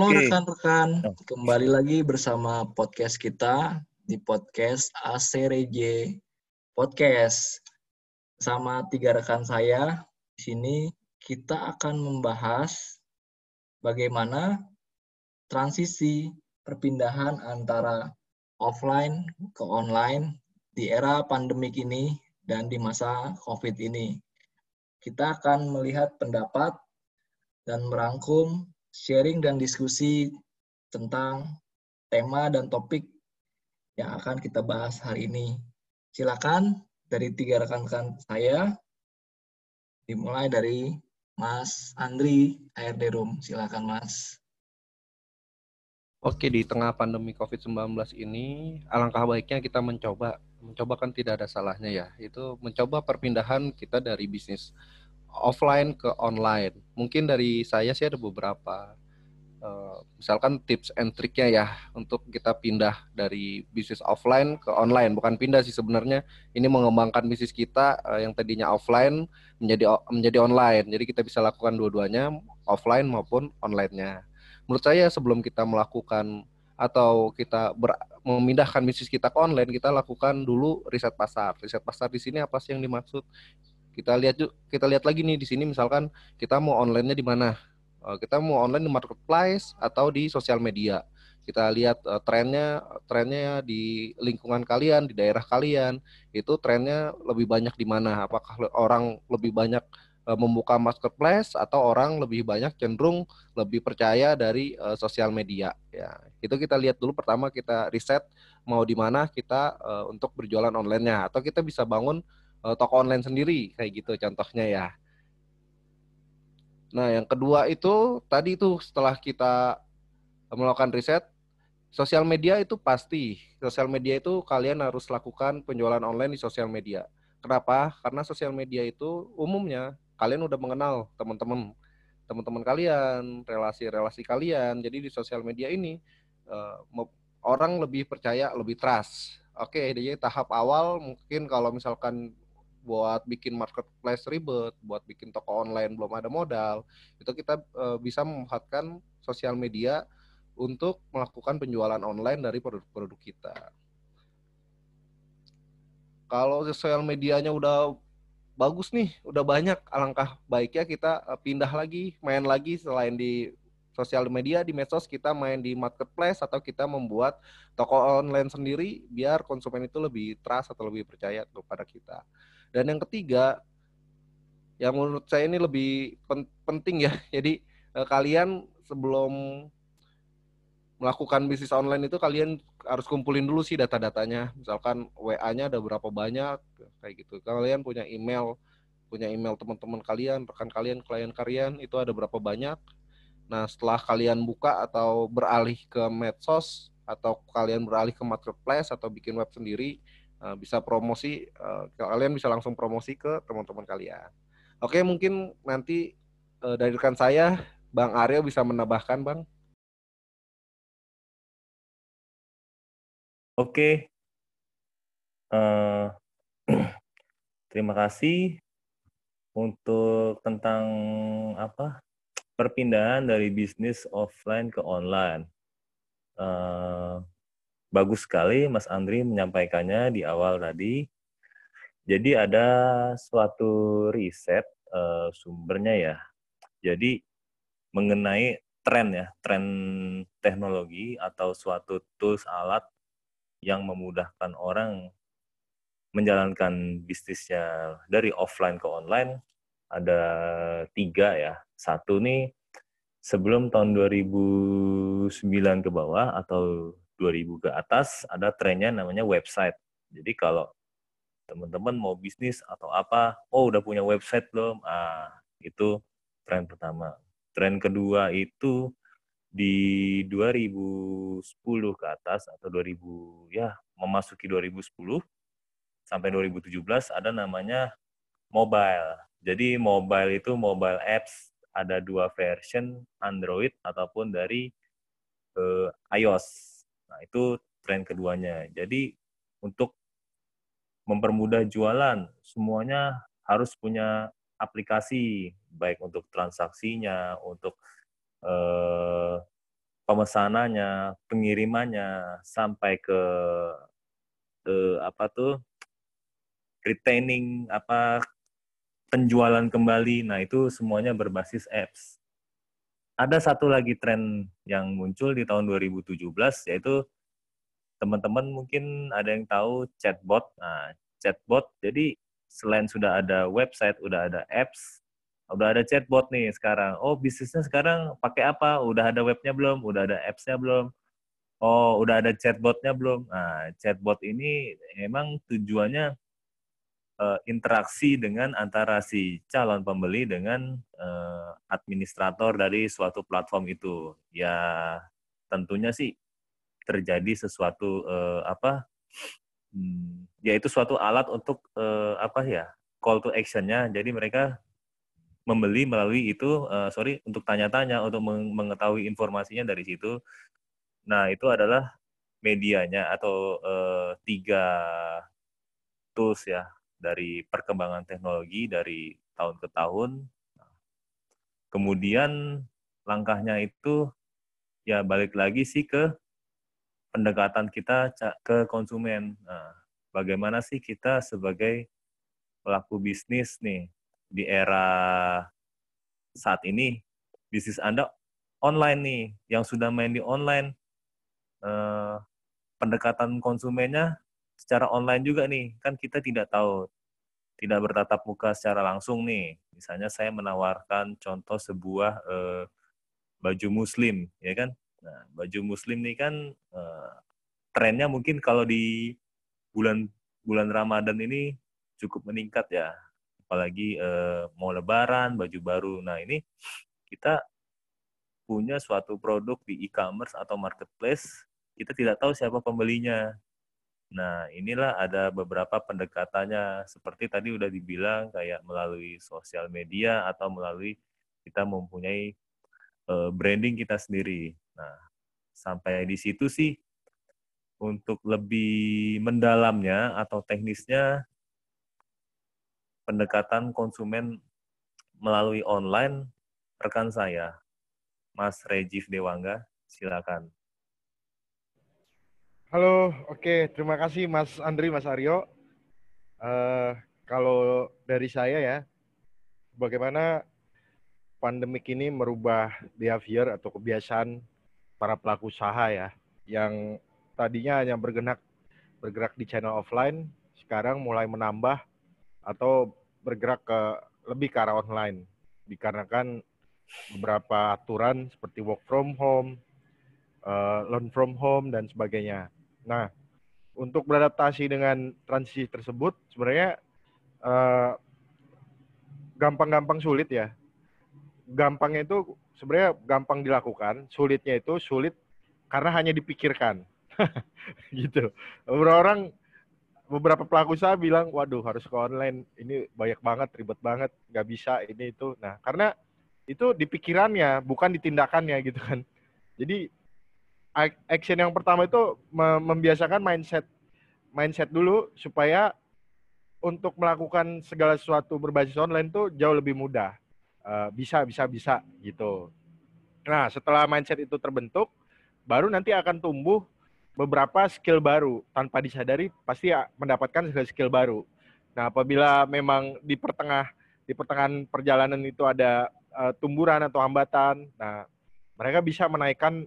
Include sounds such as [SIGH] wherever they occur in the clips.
Halo rekan-rekan, okay. kembali lagi bersama podcast kita di podcast ACRJ Podcast. Sama tiga rekan saya, di sini kita akan membahas bagaimana transisi perpindahan antara offline ke online di era pandemik ini dan di masa COVID ini. Kita akan melihat pendapat dan merangkum sharing dan diskusi tentang tema dan topik yang akan kita bahas hari ini. Silakan dari tiga rekan-rekan saya, dimulai dari Mas Andri, ARD Room. Silakan Mas. Oke, di tengah pandemi COVID-19 ini, alangkah baiknya kita mencoba. Mencoba kan tidak ada salahnya ya. Itu mencoba perpindahan kita dari bisnis offline ke online. Mungkin dari saya sih ada beberapa. Uh, misalkan tips and triknya ya untuk kita pindah dari bisnis offline ke online. Bukan pindah sih sebenarnya. Ini mengembangkan bisnis kita uh, yang tadinya offline menjadi menjadi online. Jadi kita bisa lakukan dua-duanya offline maupun online-nya. Menurut saya sebelum kita melakukan atau kita ber, memindahkan bisnis kita ke online, kita lakukan dulu riset pasar. Riset pasar di sini apa sih yang dimaksud? Kita lihat kita lihat lagi nih di sini misalkan kita mau online-nya di mana? Uh, kita mau online di marketplace atau di sosial media. Kita lihat uh, trennya trennya di lingkungan kalian di daerah kalian itu trennya lebih banyak di mana? Apakah orang lebih banyak uh, membuka marketplace atau orang lebih banyak cenderung lebih percaya dari sosial media? Ya itu kita lihat dulu pertama kita riset mau di mana kita untuk berjualan online-nya. Atau kita bisa bangun uh, toko online sendiri kayak gitu contohnya ya. Nah, yang kedua itu tadi itu setelah kita melakukan riset sosial media itu pasti sosial media itu kalian harus lakukan penjualan online di sosial media. Kenapa? Karena sosial media itu umumnya kalian udah mengenal teman-teman teman-teman kalian, relasi-relasi kalian. Jadi di sosial media ini uh, orang lebih percaya, lebih trust. Oke, jadi tahap awal mungkin kalau misalkan buat bikin marketplace ribet, buat bikin toko online belum ada modal, itu kita e, bisa memanfaatkan sosial media untuk melakukan penjualan online dari produk-produk kita. Kalau sosial medianya udah bagus nih, udah banyak, alangkah baiknya kita e, pindah lagi, main lagi selain di sosial media di medsos kita main di marketplace atau kita membuat toko online sendiri biar konsumen itu lebih trust atau lebih percaya kepada kita. Dan yang ketiga, yang menurut saya ini lebih penting ya. [LAUGHS] Jadi eh, kalian sebelum melakukan bisnis online itu kalian harus kumpulin dulu sih data-datanya. Misalkan WA-nya ada berapa banyak kayak gitu. Kalian punya email, punya email teman-teman kalian, rekan kalian, klien kalian itu ada berapa banyak. Nah, setelah kalian buka atau beralih ke medsos atau kalian beralih ke marketplace atau bikin web sendiri, uh, bisa promosi uh, kalian bisa langsung promosi ke teman-teman kalian. Oke, mungkin nanti uh, dari rekan saya Bang Aryo bisa menambahkan, Bang. Oke. Uh, [CLEARS THROAT] terima kasih untuk tentang apa perpindahan dari bisnis offline ke online. Uh, bagus sekali Mas Andri menyampaikannya di awal tadi. Jadi ada suatu riset uh, sumbernya ya. Jadi mengenai tren ya, tren teknologi atau suatu tools alat yang memudahkan orang menjalankan bisnisnya dari offline ke online ada tiga ya. Satu nih sebelum tahun 2009 ke bawah atau 2000 ke atas ada trennya namanya website. Jadi kalau teman-teman mau bisnis atau apa, oh udah punya website belum? Ah, itu tren pertama. Tren kedua itu di 2010 ke atas atau 2000 ya memasuki 2010 sampai 2017 ada namanya mobile. Jadi mobile itu mobile apps ada dua version Android ataupun dari uh, iOS. Nah, itu tren keduanya. Jadi untuk mempermudah jualan, semuanya harus punya aplikasi, baik untuk transaksinya, untuk eh, pemesanannya, pengirimannya sampai ke eh, apa tuh retaining apa penjualan kembali. Nah, itu semuanya berbasis apps. Ada satu lagi tren yang muncul di tahun 2017 yaitu teman-teman mungkin ada yang tahu chatbot. Nah, chatbot jadi selain sudah ada website, udah ada apps, udah ada chatbot nih sekarang. Oh, bisnisnya sekarang pakai apa? Udah ada webnya belum? Udah ada appsnya belum? Oh, udah ada chatbotnya belum? Nah, chatbot ini emang tujuannya uh, interaksi dengan antara si calon pembeli dengan uh, administrator dari suatu platform itu. Ya tentunya sih terjadi sesuatu uh, apa? Hmm, yaitu suatu alat untuk uh, apa ya? call to actionnya. Jadi mereka membeli melalui itu, uh, sorry untuk tanya-tanya untuk mengetahui informasinya dari situ. Nah itu adalah medianya atau uh, tiga tools ya dari perkembangan teknologi dari tahun ke tahun. Kemudian langkahnya itu ya balik lagi sih ke pendekatan kita ke konsumen. Nah, bagaimana sih kita sebagai pelaku bisnis nih di era saat ini bisnis Anda online nih, yang sudah main di online eh, pendekatan konsumennya secara online juga nih. Kan kita tidak tahu, tidak bertatap muka secara langsung nih. Misalnya saya menawarkan contoh sebuah eh, baju muslim, ya kan? Nah, baju muslim nih kan eh, trennya mungkin kalau di bulan bulan Ramadan ini cukup meningkat ya. Apalagi eh, mau lebaran, baju baru. Nah, ini kita punya suatu produk di e-commerce atau marketplace, kita tidak tahu siapa pembelinya. Nah, inilah ada beberapa pendekatannya. Seperti tadi udah dibilang kayak melalui sosial media atau melalui kita mempunyai uh, branding kita sendiri. Nah, sampai di situ sih untuk lebih mendalamnya atau teknisnya pendekatan konsumen melalui online rekan saya Mas Regif Dewangga silakan. Halo, oke, terima kasih Mas Andri, Mas Aryo. Uh, kalau dari saya ya, bagaimana pandemik ini merubah behavior atau kebiasaan para pelaku usaha ya, yang tadinya hanya bergerak bergerak di channel offline, sekarang mulai menambah atau bergerak ke lebih ke arah online, dikarenakan beberapa aturan seperti work from home, uh, learn from home dan sebagainya. Nah, untuk beradaptasi dengan transisi tersebut sebenarnya eh, gampang-gampang sulit ya. Gampangnya itu sebenarnya gampang dilakukan, sulitnya itu sulit karena hanya dipikirkan. [LAUGHS] gitu. Beberapa orang beberapa pelaku usaha bilang, waduh harus ke online, ini banyak banget, ribet banget, nggak bisa ini itu. Nah, karena itu di pikirannya, bukan di tindakannya gitu kan. Jadi action yang pertama itu membiasakan mindset mindset dulu supaya untuk melakukan segala sesuatu berbasis online tuh jauh lebih mudah. Uh, bisa, bisa, bisa gitu. Nah, setelah mindset itu terbentuk, baru nanti akan tumbuh beberapa skill baru. Tanpa disadari, pasti mendapatkan skill baru. Nah, apabila memang di pertengah di pertengahan perjalanan itu ada uh, tumburan atau hambatan, nah mereka bisa menaikkan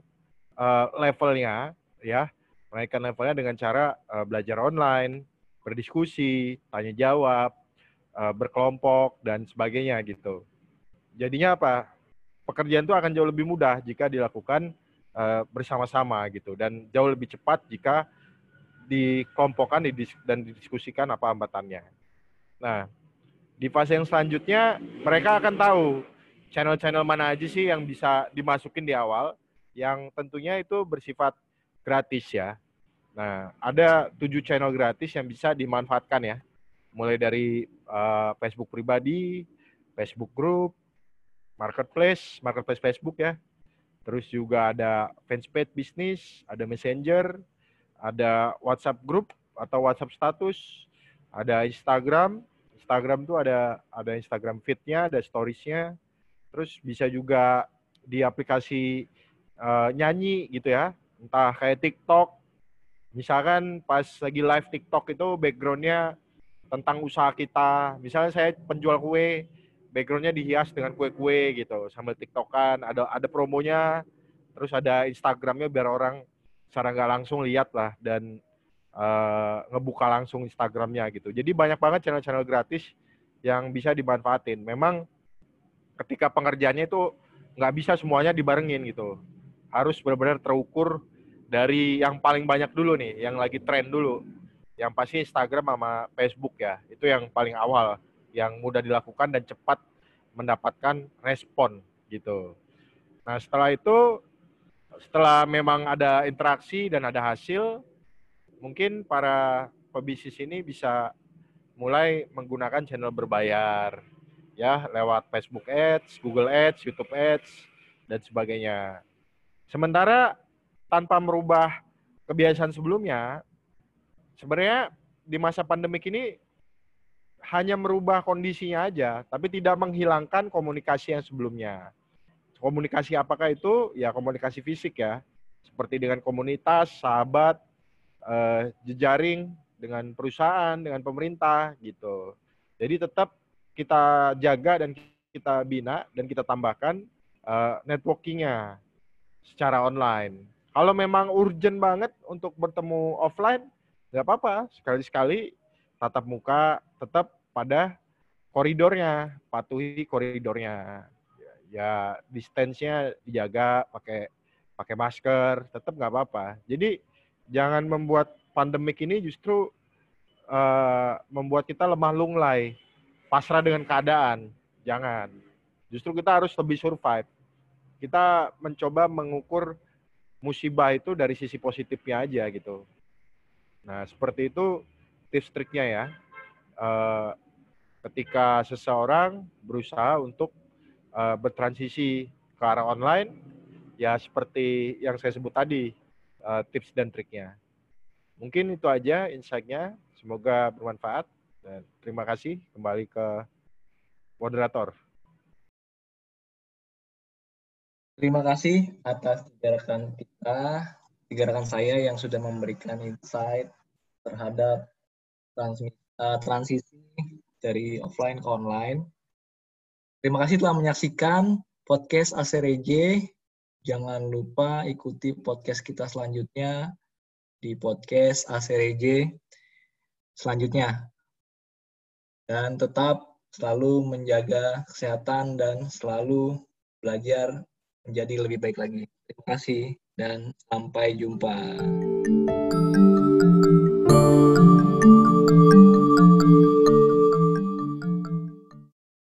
uh, levelnya ya menaikkan levelnya dengan cara uh, belajar online berdiskusi tanya jawab uh, berkelompok dan sebagainya gitu. Jadinya apa? Pekerjaan itu akan jauh lebih mudah jika dilakukan uh, bersama-sama gitu. Dan jauh lebih cepat jika dikelompokkan dan didiskusikan apa hambatannya. Nah di fase yang selanjutnya mereka akan tahu channel-channel mana aja sih yang bisa dimasukin di awal yang tentunya itu bersifat gratis ya. Nah, ada tujuh channel gratis yang bisa dimanfaatkan ya. Mulai dari uh, Facebook pribadi, Facebook Group, Marketplace, Marketplace Facebook ya. Terus juga ada fanspage bisnis, ada Messenger, ada WhatsApp Group atau WhatsApp status, ada Instagram. Instagram tuh ada ada Instagram feed-nya, ada stories-nya. Terus bisa juga di aplikasi uh, nyanyi gitu ya, entah kayak TikTok. Misalkan pas lagi live TikTok itu backgroundnya tentang usaha kita. Misalnya saya penjual kue, backgroundnya dihias dengan kue-kue gitu sambil TikTokan. Ada ada promonya, terus ada Instagramnya biar orang secara nggak langsung lihat lah dan uh, ngebuka langsung Instagramnya gitu. Jadi banyak banget channel-channel gratis yang bisa dimanfaatin. Memang ketika pengerjaannya itu nggak bisa semuanya dibarengin gitu. Harus benar-benar terukur dari yang paling banyak dulu nih, yang lagi tren dulu. Yang pasti Instagram sama Facebook ya, itu yang paling awal, yang mudah dilakukan dan cepat mendapatkan respon gitu. Nah setelah itu, setelah memang ada interaksi dan ada hasil, mungkin para pebisnis ini bisa mulai menggunakan channel berbayar ya lewat Facebook Ads, Google Ads, YouTube Ads dan sebagainya. Sementara tanpa merubah kebiasaan sebelumnya, sebenarnya di masa pandemik ini hanya merubah kondisinya aja, tapi tidak menghilangkan komunikasi yang sebelumnya. Komunikasi apakah itu? Ya komunikasi fisik ya, seperti dengan komunitas, sahabat, eh, jejaring, dengan perusahaan, dengan pemerintah gitu. Jadi tetap kita jaga dan kita bina dan kita tambahkan uh, networkingnya secara online. Kalau memang urgent banget untuk bertemu offline, nggak apa-apa. Sekali-sekali tatap muka tetap pada koridornya, patuhi koridornya. Ya, ya distance-nya dijaga pakai pakai masker, tetap nggak apa-apa. Jadi jangan membuat pandemik ini justru uh, membuat kita lemah lunglai, pasrah dengan keadaan. Jangan. Justru kita harus lebih survive. Kita mencoba mengukur musibah itu dari sisi positifnya aja gitu. Nah, seperti itu tips triknya ya. Uh, ketika seseorang berusaha untuk uh, bertransisi ke arah online, ya seperti yang saya sebut tadi, uh, tips dan triknya. Mungkin itu aja insight-nya. Semoga bermanfaat. Dan terima kasih kembali ke moderator. Terima kasih atas tiga rekan kita, tiga rekan saya yang sudah memberikan insight terhadap uh, transisi dari offline ke online. Terima kasih telah menyaksikan podcast ACRJ. Jangan lupa ikuti podcast kita selanjutnya di podcast ACRJ selanjutnya. Dan tetap selalu menjaga kesehatan dan selalu belajar menjadi lebih baik lagi. Terima kasih dan sampai jumpa.